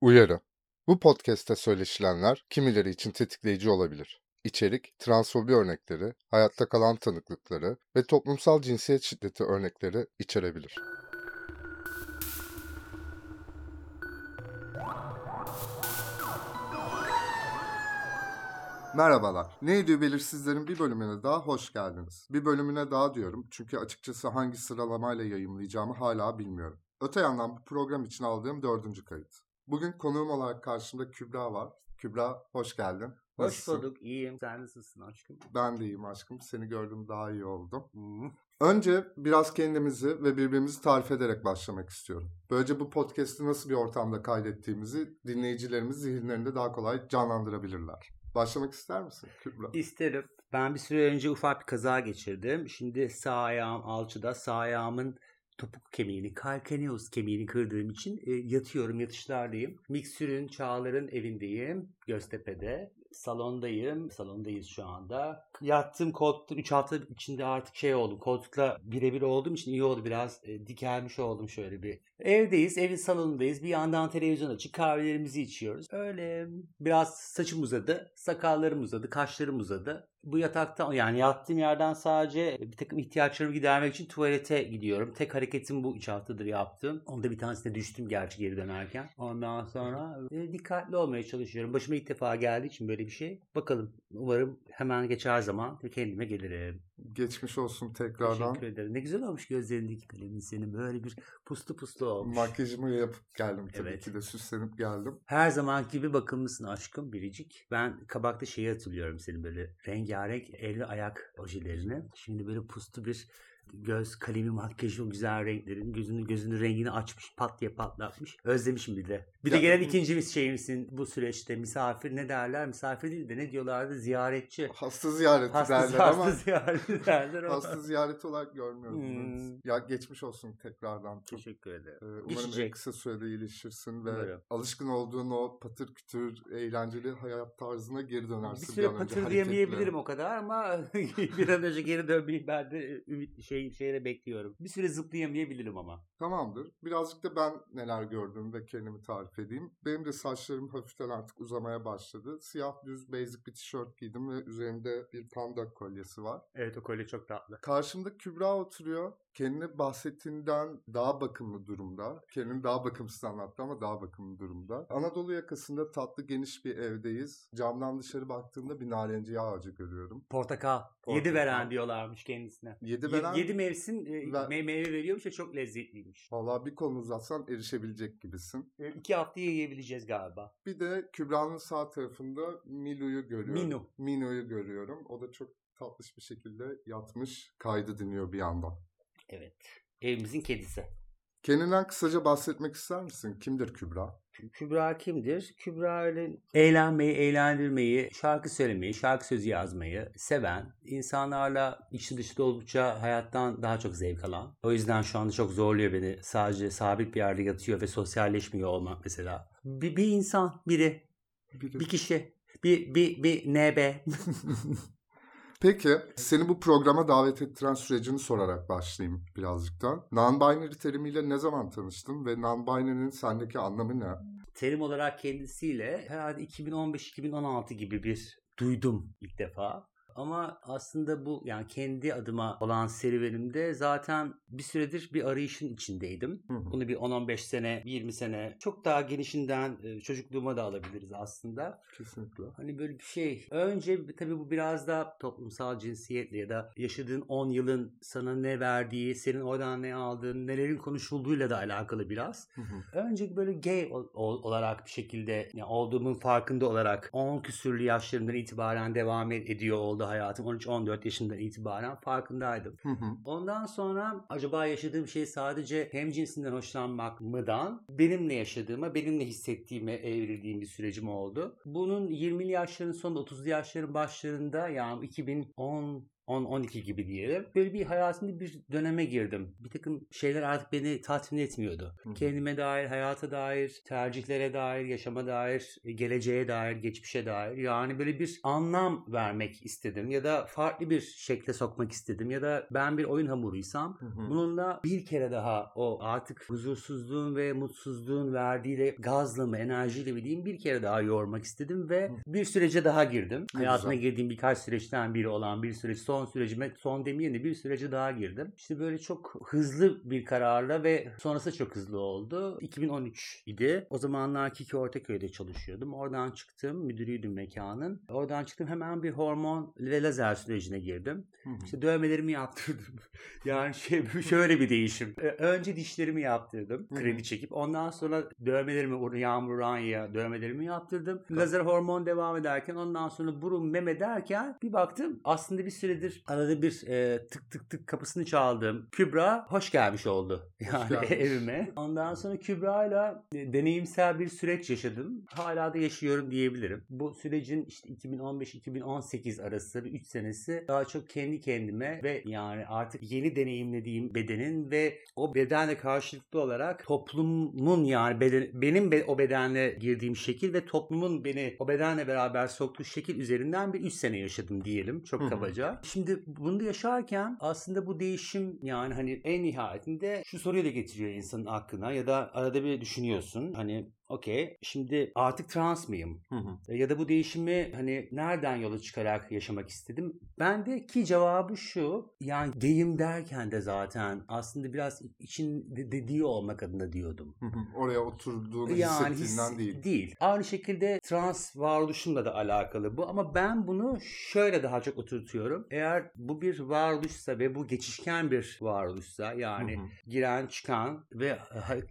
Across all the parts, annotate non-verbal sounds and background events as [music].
Uyarı. Bu podcast'te söyleşilenler kimileri için tetikleyici olabilir. İçerik, transfobi örnekleri, hayatta kalan tanıklıkları ve toplumsal cinsiyet şiddeti örnekleri içerebilir. Merhabalar. Neydi belirsizlerin bir bölümüne daha hoş geldiniz. Bir bölümüne daha diyorum çünkü açıkçası hangi sıralamayla yayımlayacağımı hala bilmiyorum. Öte yandan bu program için aldığım dördüncü kayıt. Bugün konuğum olarak karşımda Kübra var. Kübra hoş geldin. Hoş Nasılsın? bulduk. İyiyim. Sen nasılsın aşkım? Ben de iyiyim aşkım. Seni gördüm daha iyi oldum. Önce biraz kendimizi ve birbirimizi tarif ederek başlamak istiyorum. Böylece bu podcast'i nasıl bir ortamda kaydettiğimizi dinleyicilerimiz zihinlerinde daha kolay canlandırabilirler. Başlamak ister misin Kübra? İsterim. Ben bir süre önce ufak bir kaza geçirdim. Şimdi sağ ayağım alçıda. Sağ ayağımın topuk kemiğini, kalkaneus kemiğini kırdığım için e, yatıyorum, yatışlardayım. Miksür'ün, Çağlar'ın evindeyim. Göztepe'de. Salondayım. Salondayız şu anda. Yattığım koltukta 3 hafta içinde artık şey oldum. Koltukla birebir olduğum için iyi oldu. Biraz e, dikelmiş oldum şöyle bir. Evdeyiz. Evin salonundayız. Bir yandan televizyon açık. Kahvelerimizi içiyoruz. Öyle biraz saçım uzadı. Sakallarım uzadı. Kaşlarım uzadı. Bu yataktan yani yattığım yerden sadece bir takım ihtiyaçlarımı gidermek için tuvalete gidiyorum. Tek hareketim bu 3 haftadır yaptığım. Onda bir tanesine düştüm gerçi geri dönerken. Ondan sonra e, dikkatli olmaya çalışıyorum. Başıma ilk defa geldiği için böyle bir şey. Bakalım umarım hemen geçer zaman kendime gelirim. Geçmiş olsun tekrardan. Teşekkür ederim. Ne güzel olmuş gözlerindeki kalemin senin. Böyle bir puslu puslu olmuş. Makyajımı yapıp geldim tabii Evet. ki de süslenip geldim. Her zaman gibi bakımlısın aşkım biricik. Ben kabakta şeyi hatırlıyorum senin böyle rengarenk el ve ayak ojelerini. Şimdi böyle puslu bir göz kalemi makyajı o güzel renklerin gözünü gözünü rengini açmış pat diye patlatmış. Özlemişim bir de. Bir de gelen ikinci bir şeyimsin bu süreçte misafir ne derler misafir değil de ne diyorlardı ziyaretçi. Hasta ziyareti Hasta, derler hasta ama ziyareti derler ama. hasta ziyareti olarak görmüyorum. Hmm. Ya geçmiş olsun tekrardan. Çok Teşekkür ederim. Ee, Umarım en Geçecek. kısa sürede iyileşirsin ve Umarım. alışkın olduğun o patır kütür eğlenceli hayat tarzına geri dönersin. Bir süre önce patır diyemeyebilirim o kadar ama [laughs] bir an önce geri dönmeyi ben de ümit şey şeyle bekliyorum. Bir süre zıplayamayabilirim ama. Tamamdır. Birazcık da ben neler gördüm ve kendimi tarif edeyim. Benim de saçlarım hafiften artık uzamaya başladı. Siyah düz basic bir tişört giydim ve üzerinde bir panda kolyesi var. Evet o kolye çok tatlı. Karşımda Kübra oturuyor. Kendini bahsettiğinden daha bakımlı durumda. Kendini daha bakımsız anlattı ama daha bakımlı durumda. Anadolu yakasında tatlı geniş bir evdeyiz. Camdan dışarı baktığımda bir narenciye ağacı görüyorum. Portakal. Portakal. Yedi veren diyorlarmış kendisine. Yedi Ye- veren... Yedi mevsim e, me- meyve veriyormuş ve çok lezzetliymiş. Valla bir kolunu uzatsan erişebilecek gibisin. E, İki haftaya yiyebileceğiz galiba. Bir de Kübra'nın sağ tarafında Milu'yu görüyorum. Minu. Minu'yu görüyorum. O da çok tatlış bir şekilde yatmış kaydı dinliyor bir yandan. Evet. Evimizin kedisi. Kendinden kısaca bahsetmek ister misin? Kimdir Kübra? Kü- Kübra kimdir? Kübra öyle eğlenmeyi, eğlendirmeyi, şarkı söylemeyi, şarkı sözü yazmayı seven, insanlarla içi dışta oldukça hayattan daha çok zevk alan. O yüzden şu anda çok zorluyor beni. Sadece sabit bir yerde yatıyor ve sosyalleşmiyor olmak mesela. Bir, bir insan, biri, Biri. bir kişi, bir, bir, bir NB. [laughs] Peki seni bu programa davet ettiren sürecini sorarak başlayayım birazcık da. Non-binary terimiyle ne zaman tanıştın ve non-binary'nin sendeki anlamı ne? Terim olarak kendisiyle herhalde 2015-2016 gibi bir duydum ilk defa. Ama aslında bu yani kendi adıma olan serüvenimde zaten bir süredir bir arayışın içindeydim. Hı hı. Bunu bir 10-15 sene, 20 sene çok daha genişinden e, çocukluğuma da alabiliriz aslında. Kesinlikle. Hani böyle bir şey. Önce tabii bu biraz da toplumsal cinsiyetle ya da yaşadığın 10 yılın sana ne verdiği, senin oradan ne aldığın, nelerin konuşulduğuyla da alakalı biraz. Hı hı. Önce böyle gay ol- ol- olarak bir şekilde yani olduğumun farkında olarak 10 küsürlü yaşlarımdan itibaren devam ed- ediyor oldu hayatım. 13-14 yaşından itibaren farkındaydım. Hı hı. Ondan sonra acaba yaşadığım şey sadece hem cinsinden hoşlanmak mıdan benimle yaşadığıma, benimle hissettiğime evrildiğim bir sürecim oldu. Bunun 20'li yaşların sonunda 30'lu yaşların başlarında yani 2010 10-12 gibi diyelim. Böyle bir hayatımda bir döneme girdim. Bir takım şeyler artık beni tatmin etmiyordu. Hı hı. Kendime dair, hayata dair, tercihlere dair, yaşama dair, geleceğe dair, geçmişe dair. Yani böyle bir anlam vermek istedim ya da farklı bir şekle sokmak istedim ya da ben bir oyun hamuruysam Hı hı. Bununla bir kere daha o artık huzursuzluğun ve mutsuzluğun verdiği de gazla mı enerjiyle mi diyeyim bir kere daha yormak istedim ve bir sürece daha girdim. Güzel. girdiğim birkaç süreçten biri olan bir süreç son sürecime son demeyeyim de bir sürece daha girdim. İşte böyle çok hızlı bir kararla ve sonrası çok hızlı oldu. 2013 idi. O zamanlar Kiki Ortaköy'de çalışıyordum. Oradan çıktım. Müdürüydüm mekanın. Oradan çıktım hemen bir hormon ve lazer sürecine girdim. Hı hı. İşte dövmelerimi yaptırdım. [laughs] yani şey şöyle bir değişim. Ö- Önce dişlerimi yaptırdım. Kredi çekip. Ondan sonra dövmelerimi Ur- Yağmur Ranya dövmelerimi yaptırdım. Lazer hormon devam ederken ondan sonra burun meme derken bir baktım aslında bir süredir arada bir e, tık tık tık kapısını çaldım. Kübra hoş gelmiş oldu. Yani [laughs] gelmiş. evime. Ondan sonra Kübra'yla e, deneyimsel bir süreç yaşadım. Hala da yaşıyorum diyebilirim. Bu sürecin işte 2015-2018 arası bir 3 senesi daha çok kendi kendime ve yani artık yeni deneyimlediğim bedenin ve o bedenle karşılıklı olarak toplumun yani beden, benim be- o bedenle girdiğim şekil ve toplumun beni o bedenle beraber soktuğu şekil üzerinden bir 3 sene yaşadım diyelim çok kabaca. Şimdi bunu yaşarken aslında bu değişim yani hani en nihayetinde şu soruyu da getiriyor insanın aklına ya da arada bir düşünüyorsun. Hani okey şimdi artık trans mıyım? Hı hı. Ya da bu değişimi hani nereden yola çıkarak yaşamak istedim? Ben de ki cevabı şu. Yani gayim derken de zaten aslında biraz için de- dediği olmak adına diyordum. Hı hı. Oraya oturduğunu Yani hissettiğinden his- değil. Aynı şekilde trans varoluşumla da alakalı bu ama ben bunu şöyle daha çok oturtuyorum. Eğer bu bir varoluşsa ve bu geçişken bir varoluşsa yani Hı hı. giren çıkan ve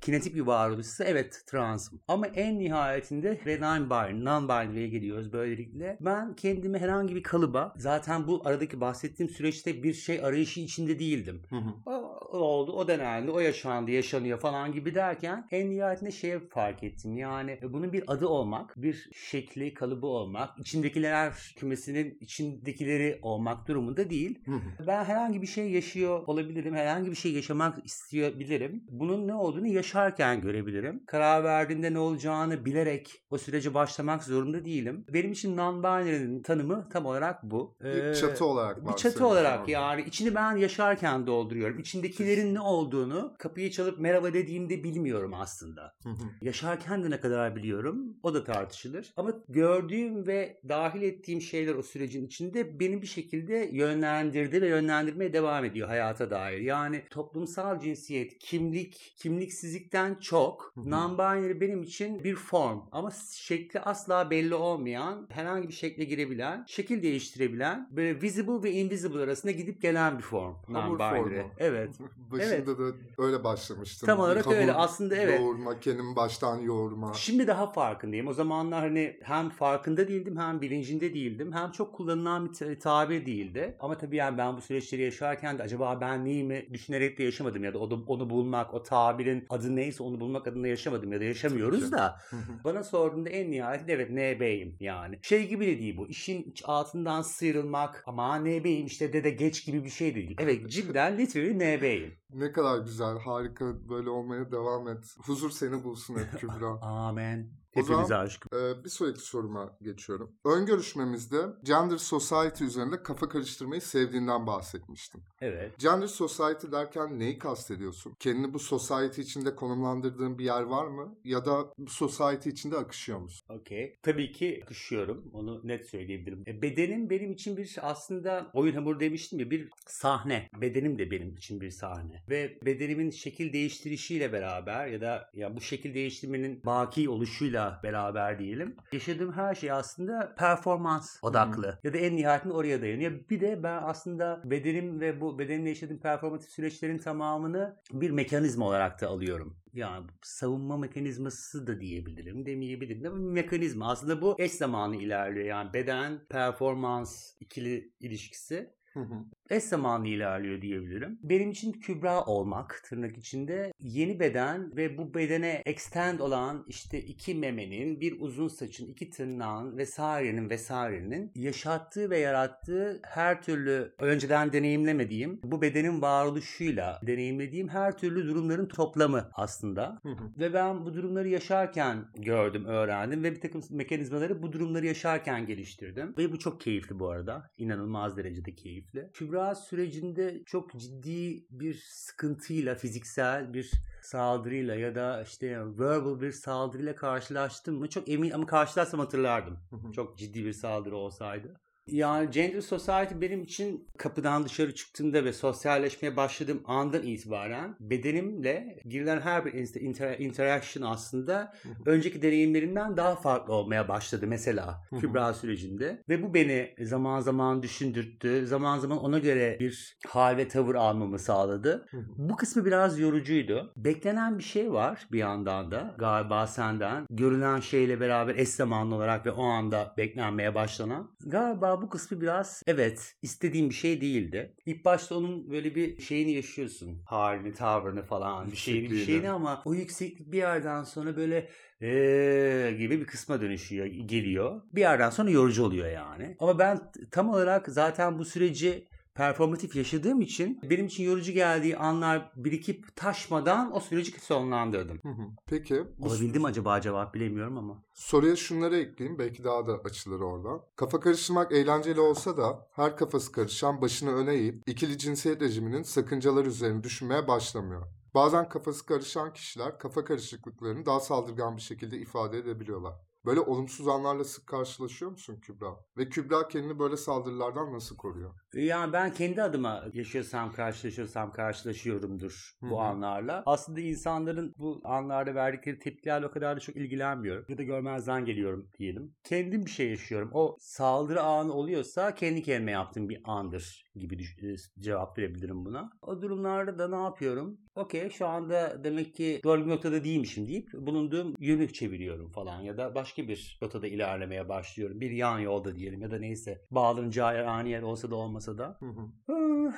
kinetik bir varoluşsa evet transım. Ama en nihayetinde ve non-binary, non-binary'e geliyoruz böylelikle. Ben kendimi herhangi bir kalıba zaten bu aradaki bahsettiğim süreçte bir şey arayışı içinde değildim. Hı hı. O o oldu, o denendi, o yaşandı, yaşanıyor falan gibi derken en nihayetinde şeye fark ettim. Yani bunun bir adı olmak, bir şekli, kalıbı olmak, içindekiler kümesinin içindekileri olmak durumunda değil. Hı hı. Ben herhangi bir şey yaşıyor olabilirim. Herhangi bir şey yaşamak isteyebilirim. Bunun ne olduğunu yaşarken görebilirim. Karar verdiğimde ne olacağını bilerek o sürece başlamak zorunda değilim. Benim için non-binary'nin tanımı tam olarak bu. Bir Ee, çatı olarak bir çatı olarak orada. yani içini ben yaşarken dolduruyorum. İçindekilerin ne olduğunu kapıyı çalıp merhaba dediğimde bilmiyorum aslında. Yaşarken de ne kadar biliyorum o da tartışılır. Ama gördüğüm ve dahil ettiğim şeyler o sürecin içinde beni bir şekilde yönlendirdi ve yönlendirmeye devam ediyor hayata dair. Yani toplumsal cinsiyet, kimlik, kimliksizlikten çok non-binary benim için bir form ama şekli asla belli olmayan, herhangi bir şekle girebilen, şekil değiştirebilen, böyle visible ve invisible arasında gidip gelen bir form. Hamur formu. Evet. [laughs] Başında da öyle başlamıştım. Tam olarak hamur öyle. Aslında evet. Yoğurma, kendimi baştan yoğurma. Şimdi daha farkındayım. O zamanlar hani hem farkında değildim hem bilincinde değildim. Hem çok kullanılan bir ta- tabir değildi. Ama tabii yani ben bu süreçleri yaşarken de acaba ben neyimi düşünerek de yaşamadım ya da onu, onu bulmak, o tabirin adı neyse onu bulmak adına yaşamadım ya da yaşamıyoruz Ki. da. Bana sorduğunda en nihayetinde evet NB'yim yani. Şey gibi de değil bu. İşin altından sıyrılmak ama NB'yim işte dede geç gibi bir şey değil. Evet [laughs] cidden literally NB'yim. ne kadar güzel, harika. Böyle olmaya devam et. Huzur seni bulsun hep [laughs] Kübra. Amen. O zaman- Hepimize aşk. Ee, bir sonraki soruma geçiyorum. Ön görüşmemizde Gender Society üzerinde kafa karıştırmayı sevdiğinden bahsetmiştim. Evet. Gender Society derken neyi kastediyorsun? Kendini bu society içinde konumlandırdığın bir yer var mı? Ya da bu society içinde akışıyor musun? Okey. Tabii ki akışıyorum. Onu net söyleyebilirim. E, bedenim benim için bir aslında oyun hamuru demiştim ya bir sahne. Bedenim de benim için bir sahne. Ve bedenimin şekil değiştirişiyle beraber ya da ya bu şekil değiştirmenin baki oluşuyla beraber diyelim. Yaşadığım her şey aslında performans odaklı. Ya da en nihayetinde oraya dayanıyor. Bir de ben aslında bedenim ve bu bedenimle yaşadığım performatif süreçlerin tamamını bir mekanizma olarak da alıyorum. Yani savunma mekanizması da diyebilirim, demeyebilirim ama bir mekanizma. Aslında bu eş zamanlı ilerliyor. Yani beden, performans ikili ilişkisi. Hı hı. Eş zamanlı ilerliyor diyebilirim. Benim için Kübra olmak tırnak içinde yeni beden ve bu bedene extend olan işte iki memenin, bir uzun saçın, iki tırnağın vesairenin vesairenin yaşattığı ve yarattığı her türlü önceden deneyimlemediğim bu bedenin varoluşuyla deneyimlediğim her türlü durumların toplamı aslında. Hı hı. Ve ben bu durumları yaşarken gördüm, öğrendim ve bir takım mekanizmaları bu durumları yaşarken geliştirdim. Ve bu çok keyifli bu arada. İnanılmaz derecede keyifli. Kübra sürecinde çok ciddi bir sıkıntıyla, fiziksel bir saldırıyla ya da işte verbal bir saldırıyla karşılaştım mı çok emin ama karşılaşsam hatırlardım. Çok ciddi bir saldırı olsaydı. Yani Gender Society benim için kapıdan dışarı çıktığımda ve sosyalleşmeye başladığım andan itibaren bedenimle girilen her bir inter- inter- interaction aslında önceki deneyimlerimden daha farklı olmaya başladı mesela. Kübra sürecinde. Ve bu beni zaman zaman düşündürttü. Zaman zaman ona göre bir hal ve tavır almamı sağladı. Bu kısmı biraz yorucuydu. Beklenen bir şey var bir yandan da galiba senden. Görülen şeyle beraber eş zamanlı olarak ve o anda beklenmeye başlanan. Galiba bu kısmı biraz evet istediğim bir şey değildi. İlk başta onun böyle bir şeyini yaşıyorsun. Halini, tavrını falan bir şeyini bir şeyini ama o yükseklik bir yerden sonra böyle eee gibi bir kısma dönüşüyor, geliyor. Bir yerden sonra yorucu oluyor yani. Ama ben tam olarak zaten bu süreci performatif yaşadığım için benim için yorucu geldiği anlar birikip taşmadan o süreci sonlandırdım. Hı hı. Peki bu Olabildi mi acaba cevap bilemiyorum ama. soruya şunları ekleyeyim. Belki daha da açılır oradan. Kafa karıştırmak eğlenceli olsa da her kafası karışan başını öne eğip ikili cinsiyet rejiminin sakıncaları üzerine düşünmeye başlamıyor. Bazen kafası karışan kişiler kafa karışıklıklarını daha saldırgan bir şekilde ifade edebiliyorlar. Böyle olumsuz anlarla sık karşılaşıyor musun Kübra? Ve Kübra kendini böyle saldırılardan nasıl koruyor? Yani ben kendi adıma yaşıyorsam karşılaşıyorsam karşılaşıyorumdur bu Hı hı. anlarla. Aslında insanların bu anlarda verdikleri tepkilerle o kadar da çok ilgilenmiyorum. Ya da görmezden geliyorum diyelim. Kendim bir şey yaşıyorum. O saldırı anı oluyorsa kendi kendime yaptığım bir andır gibi e, cevap verebilirim buna. O durumlarda da ne yapıyorum? Okey şu anda demek ki doğru bir noktada değilmişim deyip bulunduğum yönü çeviriyorum falan ya da başka bir rotada ilerlemeye başlıyorum. Bir yan yolda diyelim ya da neyse bağlanacağı yer ani yer olsa da olmasa da. Hı hı. Ah,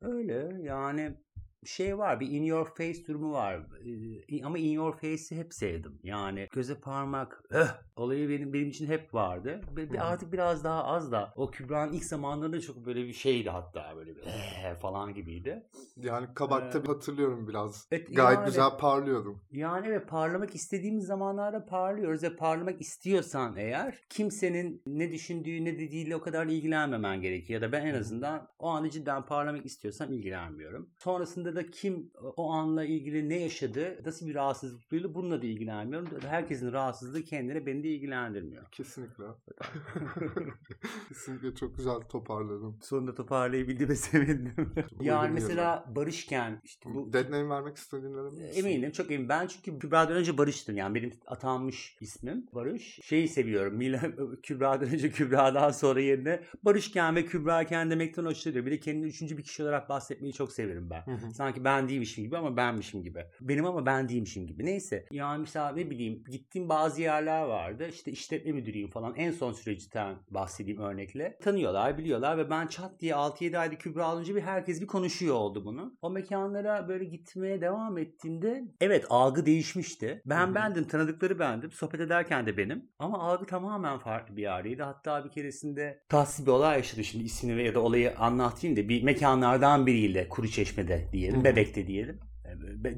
Öyle yani şey var bir in your face durumu var Ee, ama in your face'i hep sevdim yani göze parmak öh olayı benim benim için hep vardı Hı hı. artık biraz daha az da o Kübra'nın ilk zamanlarında çok böyle bir şeydi hatta böyle bir "Eh" falan gibiydi. Yani kabakta Ee, hatırlıyorum biraz. Evet, Gayet yani- güzel parlıyordum. Yani ve parlamak istediğimiz zamanlarda parlıyoruz ve parlamak istiyorsan eğer kimsenin ne düşündüğü ne dediğiyle o kadar ilgilenmemen gerekiyor. Ya da ben en azından o anı cidden parlamak istiyorsam ilgilenmiyorum. Sonrasında da kim o anla ilgili ne yaşadı, nasıl bir rahatsızlık duydu bununla da ilgilenmiyorum. Herkesin rahatsızlığı kendine beni de ilgilendirmiyor. Kesinlikle. [laughs] Kesinlikle çok güzel toparladın. Sonunda toparlayabildiğime sevindim. yani mesela barışken işte bu Dead name vermek misin? Eminim çok eminim. Ben çünkü Kübra'dan önce Barış'tım. Yani benim atanmış ismim Barış. Şeyi seviyorum. Mila, [laughs] Kübra'dan önce Kübra'dan sonra yerine Barışken ve Kübra'ken demekten hoşlanıyorum. Bir de kendini üçüncü bir kişi olarak bahsetmeyi çok severim ben. Hı hı. Sanki ben değilmişim gibi ama benmişim gibi. Benim ama ben değilmişim gibi. Neyse. Yani mesela ne bileyim gittiğim bazı yerler vardı. İşte işletme müdürüyüm falan. En son süreçten bahsedeyim örnekle. Tanıyorlar, biliyorlar ve ben çat diye 6-7 ayda Kübra alınca bir herkes bir konuşuyor oldu bunu. O mekanlara böyle gitmeye devam ettiğimde evet algı değişmişti. Ben Hı hı. bendim, tanıdıkları bendim. Sohbet ederken de benim. Ama algı tamamen farklı bir yerdeydi. Hatta bir keresinde tatsız bir olay yaşadı şimdi ismini ya da olayı anlatayım da bir mekanlardan biriyle Kuru Çeşme'de hı. Bebek'te diyelim.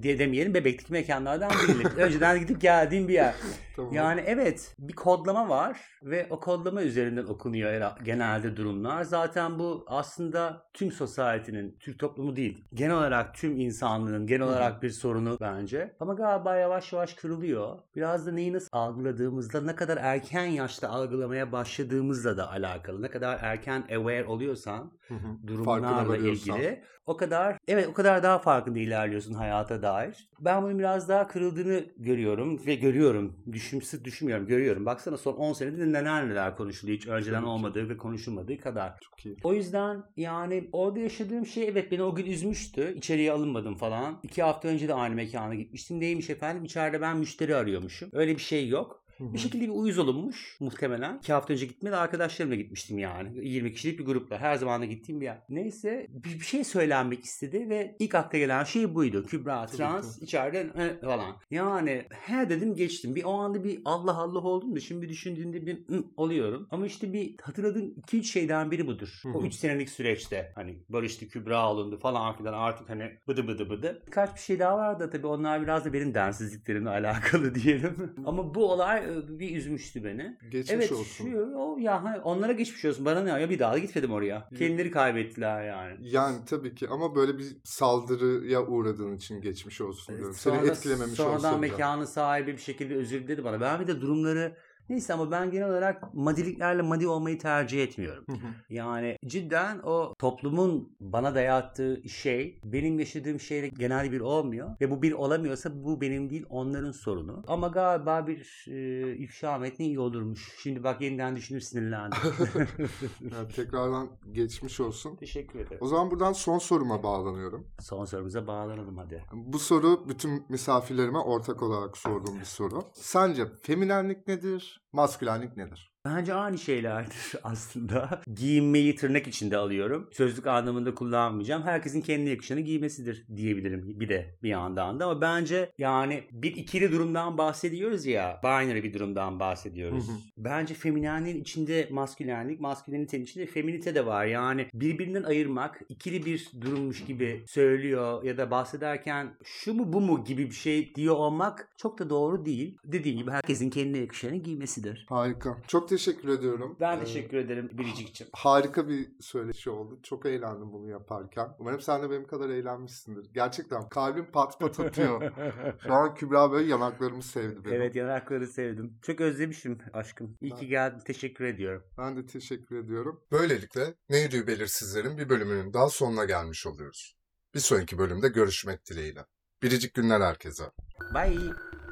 Diye demeyelim Bebek'teki mekanlardan biriyle. [laughs] Önceden gidip geldiğim bir yer. Tamam. Yani evet bir kodlama var ve o kodlama üzerinden okunuyor genelde durumlar. Zaten bu aslında tüm society'nin, Türk toplumu değil, genel olarak tüm insanlığın genel olarak bir sorunu bence. Ama galiba yavaş yavaş kırılıyor. Biraz da neyi nasıl algıladığımızda, ne kadar erken yaşta algılamaya başladığımızla da alakalı. Ne kadar erken aware oluyorsan durumlarla ilgili o kadar evet o kadar daha farkında ilerliyorsun hayata dair. Ben bunun biraz daha kırıldığını görüyorum ve görüyorum. Düşünsüz düşünmüyorum. Görüyorum. Baksana son 10 senedir neler neler konuşuluyor. Hiç önceden ki. olmadığı ve konuşulmadığı kadar. Çok iyi. O yüzden yani orada yaşadığım şey evet beni o gün üzmüştü. İçeriye alınmadım falan. İki hafta önce de aynı mekana gitmiştim. Neymiş efendim? İçeride ben müşteri arıyormuşum. Öyle bir şey yok. Hı Bir şekilde bir uyuz olunmuş muhtemelen. İki hafta önce gitmedi arkadaşlarımla gitmiştim yani. 20 kişilik bir grupla. Her zaman da gittiğim bir yer. Neyse bir, bir şey söylenmek istedi ve ilk akla gelen şey buydu. Kübra trans içeride "Hı" falan. Yani he dedim geçtim. Bir o anda bir Allah Allah oldum da şimdi bir düşündüğümde bir "Hı" oluyorum. Ama işte bir hatırladığım 2-3 şeyden biri budur. Hı O. 3 senelik süreçte hani barıştı Kübra alındı falan filan artık hani bıdı bıdı bıdı. Birkaç bir şey daha vardı tabii onlar biraz da benim densizliklerimle [laughs] alakalı diyelim. Ama bu olay e, bir üzmüştü beni. Geçmiş evet olsun. şu o ya hani onlara geçmiş olsun bana ne ya bir daha da gitmedim oraya. Kendileri kaybettiler yani. Yani tabii ki ama böyle bir saldırıya uğradığın için geçmiş olsun diyorum. Seni Sonra- etkilememiş sonradan olsa bile. mekanın sahibi bir şekilde özür diledi bana. Ben bir de durumları neyse ama ben genel olarak madiliklerle madi olmayı tercih etmiyorum. Hı hı. Yani cidden o toplumun bana dayattığı şey benim yaşadığım şeyle genel bir olmuyor. Ve bu bir olamıyorsa bu benim değil onların sorunu. Ama galiba bir e, ifşa metni iyi olurmuş. Şimdi bak yeniden düşünüp sinirlendim. [laughs] Yani tekrardan geçmiş olsun. Teşekkür ederim. O zaman buradan son soruma bağlanıyorum. Son sorumuza bağlanalım hadi. Bu soru bütün misafirlerime ortak olarak sorduğum bir soru. Sence feminenlik nedir, maskülenlik nedir? Bence aynı şeylerdir [laughs] aslında. Giyinmeyi tırnak içinde alıyorum. Sözlük anlamında kullanmayacağım. Herkesin kendine yakışanı giymesidir diyebilirim bir de bir yandan da. Ama bence yani bir ikili durumdan bahsediyoruz ya. Binary bir durumdan bahsediyoruz. Hı hı. Bence feminenliğin içinde maskülenlik, maskülenitenin içinde feminite de var. Yani birbirinden ayırmak, ikili bir durummuş gibi söylüyor ya da bahsederken şu mu bu mu gibi bir şey diyor olmak çok da doğru değil. Dediğim gibi herkesin kendine yakışanı giymesidir. Harika. Çok teşekkür ediyorum. Ben Ee, teşekkür ederim Biricik'ciğim. Harika bir söyleşi oldu. Çok eğlendim bunu yaparken. Umarım sen de benim kadar eğlenmişsindir. Gerçekten kalbim pat pat atıyor. [laughs] Şu an Kübra böyle yanaklarımı sevdi benim. Evet yanakları sevdim. Çok özlemişim aşkım. İyi ki geldin. Teşekkür ediyorum. Ben de teşekkür ediyorum. Böylelikle Neydi Belirsizlerin bir bölümünün daha sonuna gelmiş oluyoruz. Bir sonraki bölümde görüşmek dileğiyle. Biricik günler herkese. Bye.